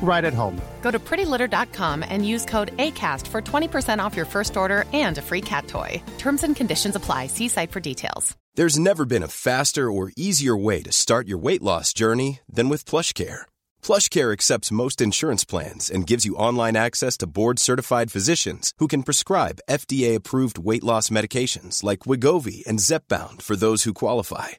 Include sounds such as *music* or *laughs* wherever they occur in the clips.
right at home. Go to prettylitter.com and use code ACAST for 20% off your first order and a free cat toy. Terms and conditions apply. See site for details. There's never been a faster or easier way to start your weight loss journey than with PlushCare. PlushCare accepts most insurance plans and gives you online access to board-certified physicians who can prescribe FDA-approved weight loss medications like Wigovi and Zepbound for those who qualify.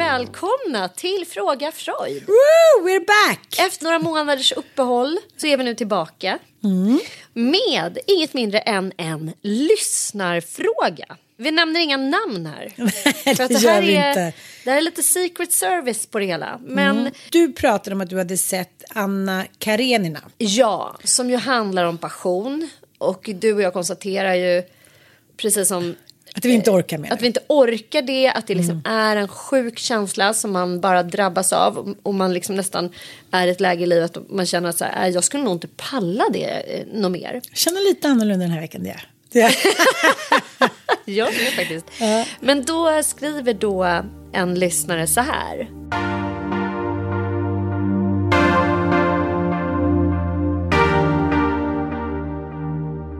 Välkomna till Fråga Freud. Woo, we're back! Efter några månaders uppehåll så är vi nu tillbaka med inget mindre än en lyssnarfråga. Vi nämner inga namn här. *laughs* Att det det, här är, inte. det här är lite secret service på det hela. Men Du pratade om att du hade sett Anna Karenina. ja, som ju handlar om passion. Och du och jag konstaterar ju, precis som Att vi inte orkar med Att det. vi inte orkar det, att det liksom är en sjuk känsla som man bara drabbas av. Och man liksom nästan är i ett läge i livet och man känner att så här, "Äh, jag skulle nog inte palla det eh, något mer. Jag känner lite annorlunda den här veckan. Det. *laughs* det. Jag med faktiskt. Men då skriver då en lyssnare så här.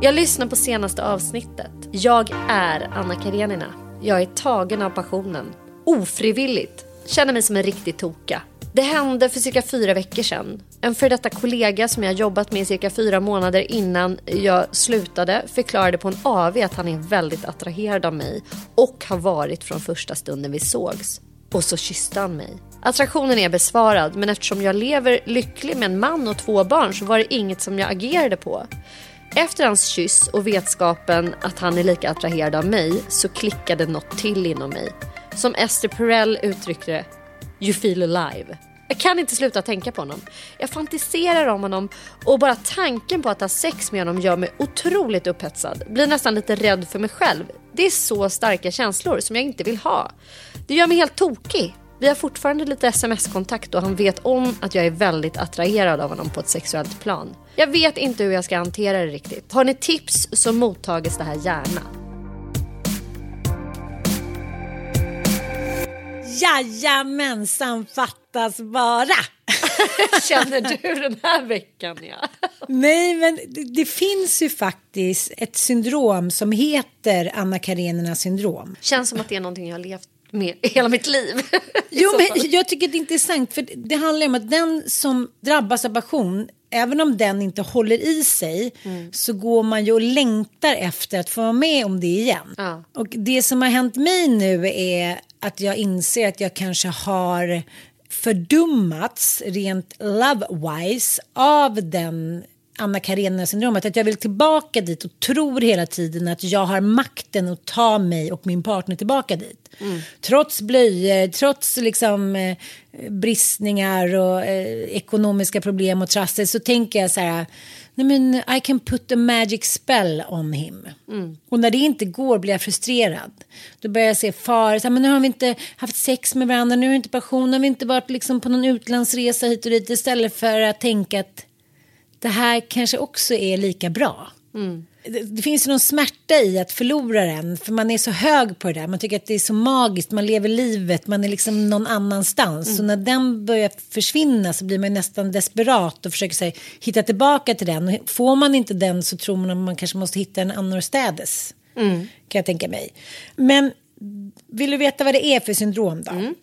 Jag lyssnar på senaste avsnittet. Jag är Anna Karenina. Jag är tagen av passionen. Ofrivilligt. Känner mig som en riktig toka. Det hände för cirka fyra veckor sedan. En för detta kollega som jag jobbat med i cirka fyra månader innan jag slutade förklarade på en AV att han är väldigt attraherad av mig och har varit från första stunden vi sågs. Och så kysste han mig. Attraktionen är besvarad men eftersom jag lever lycklig med en man och två barn så var det inget som jag agerade på. Efter hans kyss och vetskapen att han är lika attraherad av mig så klickade något till inom mig. Som Esther Perel uttryckte det, you feel alive. Jag kan inte sluta tänka på honom. Jag fantiserar om honom och bara tanken på att ha sex med honom gör mig otroligt upphetsad. Blir nästan lite rädd för mig själv. Det är så starka känslor som jag inte vill ha. Det gör mig helt tokig. Vi har fortfarande lite sms-kontakt och han vet om att jag är väldigt attraherad av honom på ett sexuellt plan. Jag vet inte hur jag ska hantera det riktigt. Har ni tips så mottages det här gärna. Jajamensan fattas bara. *laughs* Känner du den här veckan ja? Nej, men det, det finns ju faktiskt ett syndrom som heter Anna Karenina syndrom. Känns som att det är någonting jag har levt med hela mitt liv. *laughs* Jo, men jag tycker det är intressant för det handlar om att den som drabbas av passion, även om den inte håller i sig, så går man ju och längtar efter att få vara med om det igen. Ja. Och det som har hänt mig nu är att jag inser att jag kanske har fördummats rent love-wise av den Anna Karenina-syndromet. Att jag vill tillbaka dit och tror hela tiden att jag har makten att ta mig och min partner tillbaka dit. Mm. Trots blöjor, trots liksom, eh, bristningar och eh, ekonomiska problem och trassel så tänker jag så här nej men I can put a magic spell on him. Mm. Och när det inte går blir jag frustrerad. Då börjar jag se faror, men nu har vi inte haft sex med varandra, nu har vi inte passion, nu har vi inte varit liksom på någon utlandsresa hit och dit istället för att tänka att det här kanske också är lika bra. Mm. Det, det, finns någon smärta i att förlora den, för man är så hög på det där. Man tycker att det är så magiskt, man lever livet, man är liksom någon annanstans. Mm. Så när den börjar försvinna så blir man nästan desperat och försöker sig, hitta tillbaka till den. Och får man inte den så tror man att man kanske måste hitta en annorstädes. Mm. Kan jag tänka mig. Men vill du veta vad det är för syndrom då? Mm.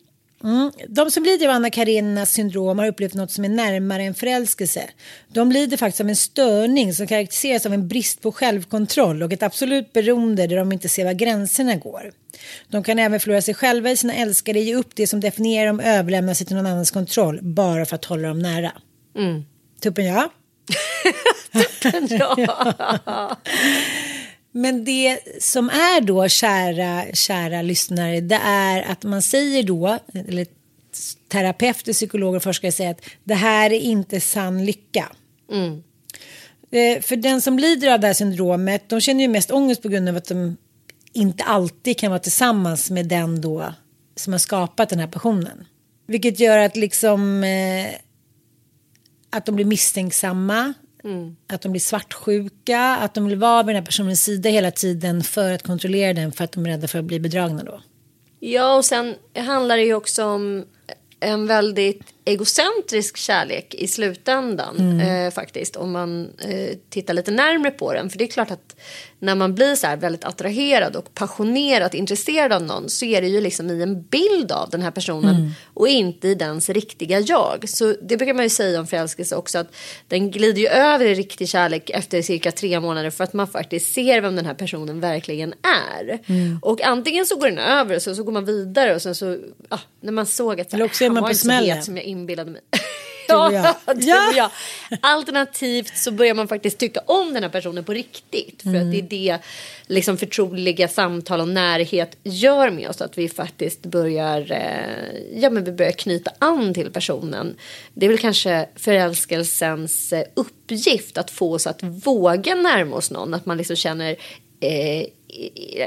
Mm. De som lider av Anna Kareninas syndrom har upplevt något som är närmare en förälskelse. De lider faktiskt av en störning som karaktäriseras av en brist på självkontroll och ett absolut beroende där de inte ser var gränserna går. De kan även förlora sig själva i sina älskare, ge upp det som definierar dem, överlämna sig till någon annans kontroll bara för att hålla dem nära. Mm. Tuppen ja. *laughs* Tuppen ja. *laughs* *laughs* Men det som är då, kära, kära lyssnare, det är att man säger då, eller terapeuter, psykologer och forskare säger att det här är inte sann lycka. Mm. Eh, för den som lider av det här syndromet, de känner ju mest ångest på grund av att de inte alltid kan vara tillsammans med den då som har skapat den här passionen. Vilket gör att liksom eh, att de blir misstänksamma, Mm. Att de blir svartsjuka, att de vill vara vid den här personens sida hela tiden för att kontrollera den för att de är rädda för att bli bedragna då. Ja, och sen handlar det ju också om en väldigt egocentrisk kärlek i slutändan mm. eh, faktiskt om man eh, tittar lite närmre på den. För det är klart att när man blir så här väldigt attraherad och passionerat intresserad av någon så är det ju liksom i en bild av den här personen mm. och inte i dens riktiga jag. Så det brukar man ju säga om förälskelse också att den glider ju över i riktig kärlek efter cirka tre månader för att man faktiskt ser vem den här personen verkligen är. Mm. Och antingen så går den över och så, så går man vidare och sen så, ah, när man såg att Eller också är man på smällen. Inbillade mig. *laughs* *laughs* ja, ja. Jag. Alternativt så börjar man faktiskt tycka om den här personen på riktigt. För mm. att det är det liksom förtroliga samtal och närhet gör med oss. Att vi faktiskt börjar, eh, ja, men vi börjar knyta an till personen. Det är väl kanske förälskelsens eh, uppgift att få oss att våga närma oss någon. Att man liksom känner eh,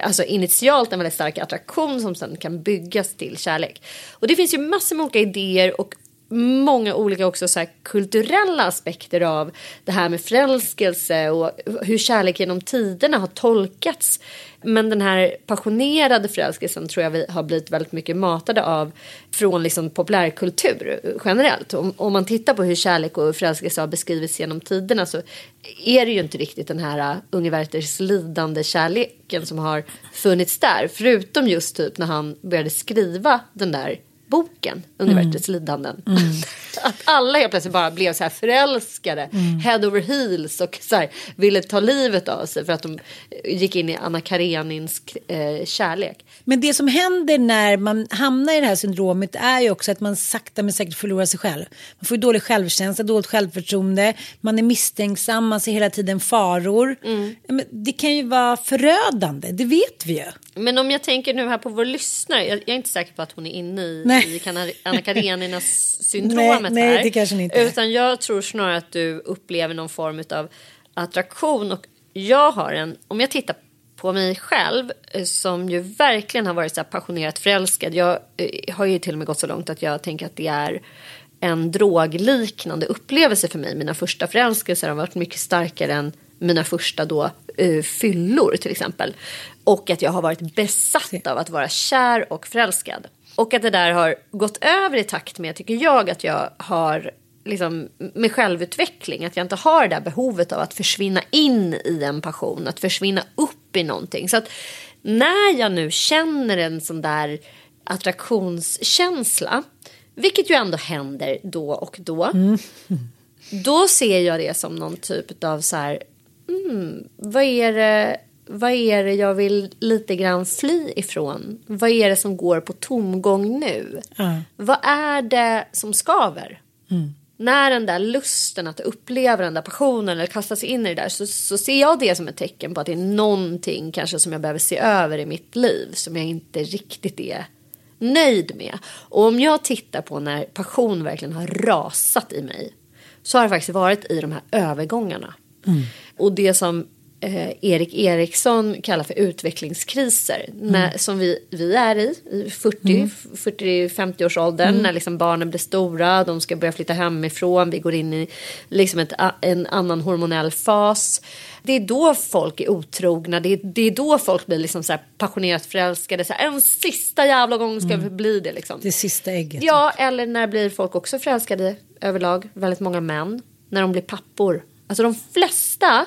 alltså initialt en väldigt stark attraktion som sen kan byggas till kärlek. Och det finns ju massor med olika idéer och många olika också så kulturella aspekter av det här med förälskelse och hur kärlek genom tiderna har tolkats. Men den här passionerade förälskelsen tror jag vi har blivit väldigt mycket matade av från liksom populärkultur generellt. Om, om man tittar på hur kärlek och förälskelse har beskrivits genom tiderna så är det ju inte riktigt den här äh, unge Werthers lidande kärleken som har funnits där. Förutom just typ när han började skriva den där boken, Universets mm. lidanden. Mm. *laughs* Att alla helt plötsligt bara blev så här förälskade, mm. head over heels och så här, ville ta livet av sig för att de gick in i Anna Karenins eh, kärlek. Men det som händer när man hamnar i det här syndromet är ju också att man sakta men säkert förlorar sig själv. Man får dålig självkänsla, dåligt självförtroende, man är misstänksam, man ser hela tiden faror. Mm. Det kan ju vara förödande, det vet vi ju. Men om jag tänker nu här på vår lyssnare, jag, jag är inte säker på att hon är inne i, i Anna Kareninas *laughs* syndromet nej, här. Nej, det kanske inte. Utan jag tror snarare att du upplever någon form av attraktion och jag har en, om jag tittar på mig själv eh, som ju verkligen har varit så passionerat förälskad. Jag eh, har ju till och med gått så långt att jag tänker att det är en drogliknande upplevelse för mig. Mina första förälskelser har varit mycket starkare än mina första då uh, fyllor till exempel. Och att jag har varit besatt av att vara kär och förälskad. Och att det där har gått över i takt med, tycker jag, att jag har liksom, med självutveckling. Att jag inte har det där behovet av att försvinna in i en passion, att försvinna upp i någonting. Så att när jag nu känner en sån där attraktionskänsla, vilket ju ändå händer då och då. Mm. Då ser jag det som någon typ av så här, mm, vad är det vad är det jag vill lite grann fly ifrån? Vad är det som går på tomgång nu? Ja. Vad är det som skaver? När den där lusten att uppleva den där passionen eller kasta sig in i det där så, så ser jag det som ett tecken på att det är någonting kanske som jag behöver se över i mitt liv som jag inte riktigt är nöjd med. Och om jag tittar på när passion verkligen har rasat i mig så har det faktiskt varit i de här övergångarna. Och det som eh, Erik Eriksson kallar för utvecklingskriser. När, som vi, vi är i, i 40, 40-50 års åldern. När liksom barnen blir stora, de ska börja flytta hemifrån. Vi går in i liksom ett, en annan hormonell fas. Det är då folk är otrogna. Det är, det är då folk blir liksom så passionerat förälskade. Så här, en sista jävla gång ska vi bli det liksom. Det sista ägget. Ja, eller när blir folk också förälskade överlag? Väldigt många män. När de blir pappor. Alltså de flesta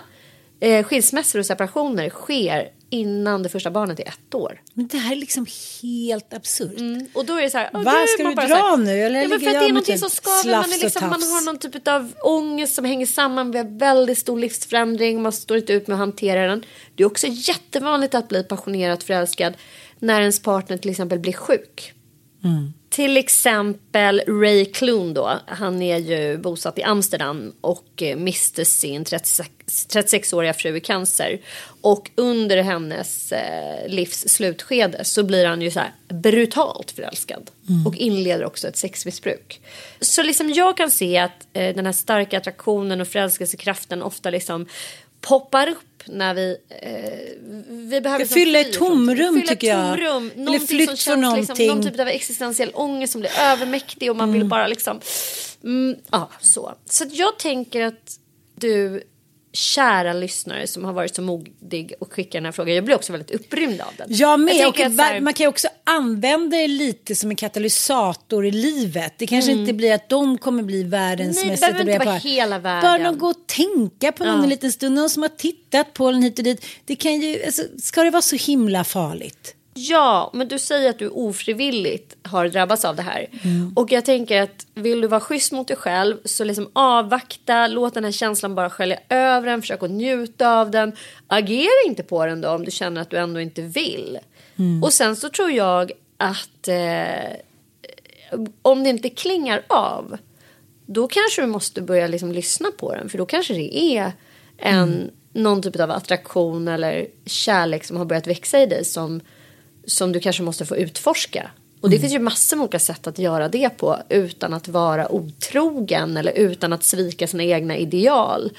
eh, skilsmässor och separationer sker innan det första barnet är ett år. Men det här är liksom helt absurt. Och då är det så här. åh, Va, då är ska bara dra här, nu, eller Ja, men för att det är med någonting typ som skaver. Man, är liksom, man har någon typ av ångest som hänger samman. Har väldigt stor livsförändring. Man står inte ut med att hantera den. Det är också jättevanligt att bli passionerat förälskad när ens partner till exempel blir sjuk. Till exempel Ray Kloon då. Han är ju bosatt i Amsterdam och eh, miste sin 36 36-åriga fru i cancer. Och under hennes eh, livs slutskede så blir han ju så brutalt förälskad. Och inleder också ett sexmissbruk. Så liksom jag kan se att eh, den här starka attraktionen och förälskelsekraften ofta liksom poppar upp när vi, eh, vi behöver Det liksom fyller ett tomrum, fyller tycker jag. tomrum, Eller någonting som från känns Liksom, någon någonting. typ av existentiell ångest som blir övermäktig och man vill bara liksom... Mm, ja, så. Så jag tänker att du, kära lyssnare som har varit så modig och skickat den här frågan. Jag blir också väldigt upprymd av den. Jag med. Jag och här- Man kan ju också använda det lite som en katalysator i livet. Det kanske inte blir att de kommer bli världens Mm. Nej, det mest behöver inte vara hela världen. Bara någon gå och tänka på någon Ja. en liten stund. Någon som har tittat på den hit och dit. Det kan ju, alltså, ska det vara så himla farligt? Ja, men du säger att du ofrivilligt har drabbats av det här. Och jag tänker att vill du vara schysst mot dig själv så liksom avvakta, låt den här känslan bara skölja över den, försök att njuta av den. Agera inte på den då om du känner att du ändå inte vill. Och sen så tror jag att eh, om det inte klingar av då kanske du måste börja liksom lyssna på den för då kanske det är en, någon typ av attraktion eller kärlek som har börjat växa i dig som, som du kanske måste få utforska. Och det finns ju massor med olika sätt att göra det på utan att vara otrogen eller utan att svika sina egna ideal.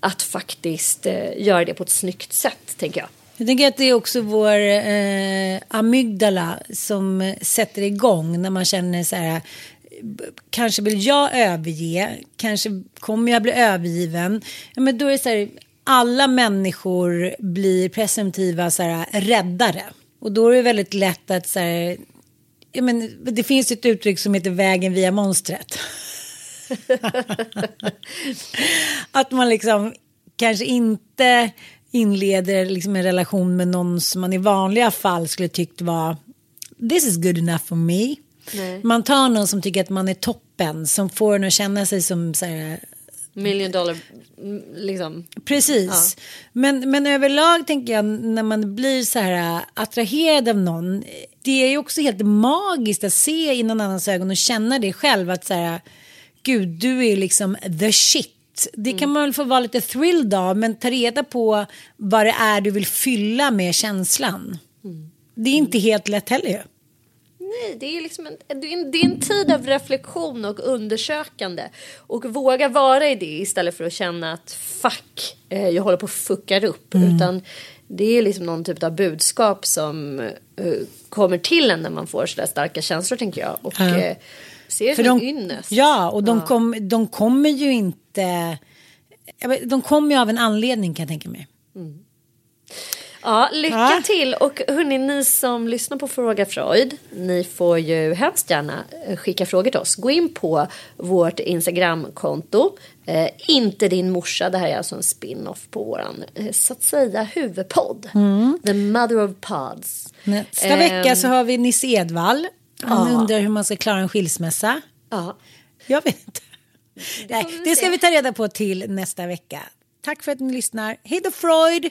Att faktiskt eh, göra det på ett snyggt sätt, tänker jag. Jag tänker att det är också vår eh, amygdala som sätter igång när man känner så här. Kanske vill jag överge, kanske kommer jag bli övergiven. Ja, men då är det så här, alla människor blir presumtiva så här, räddare. Och då är det väldigt lätt att så här, ja, men, det finns ett uttryck som heter vägen via monstret. *laughs* att man liksom kanske inte inleder liksom en relation med någon som man i vanliga fall skulle tyckt var this is good enough for me. Nej. Man tar någon som tycker att man är toppen, som får en att känna sig som så här, Million dollar, mm, liksom. Precis. Men, men överlag tänker jag när man blir så här äh, attraherad av någon. Det är ju också helt magiskt att se i någon annans ögon och känna det själv. Att så här, gud du är liksom the shit. Det kan man väl få vara lite thrilled av. Men ta reda på vad det är du vill fylla med känslan. Det är inte helt lätt heller ju. Nej, det är liksom en, det är en, det är en tid av reflektion och undersökande. Och våga vara i det istället för att känna att fuck, eh, jag håller på att fuckar upp. Utan det är liksom någon typ av budskap som eh, kommer till en när man får sådär starka känslor tänker jag. Och Ja. eh, ser det som de, ynnest. ja, och de, Kom, de kommer ju inte... De kommer ju av en anledning kan jag tänka mig. Ja, lycka Ja. till! Och hörni, ni som lyssnar på Fråga Freud, ni får ju hemskt gärna eh, skicka frågor till oss. Gå in på vårt Instagramkonto. Eh, inte din morsa, det här är alltså en spin-off på våran, eh, så att säga, huvudpodd. The mother of pods. Nästa Ehm, vecka så har vi Nisse Edvall. Han ja. undrar hur man ska klara en skilsmässa. Ja. Jag vet inte. Nej, det ska vi ta reda på till nästa vecka. Tack för att ni lyssnar. Hej då Freud!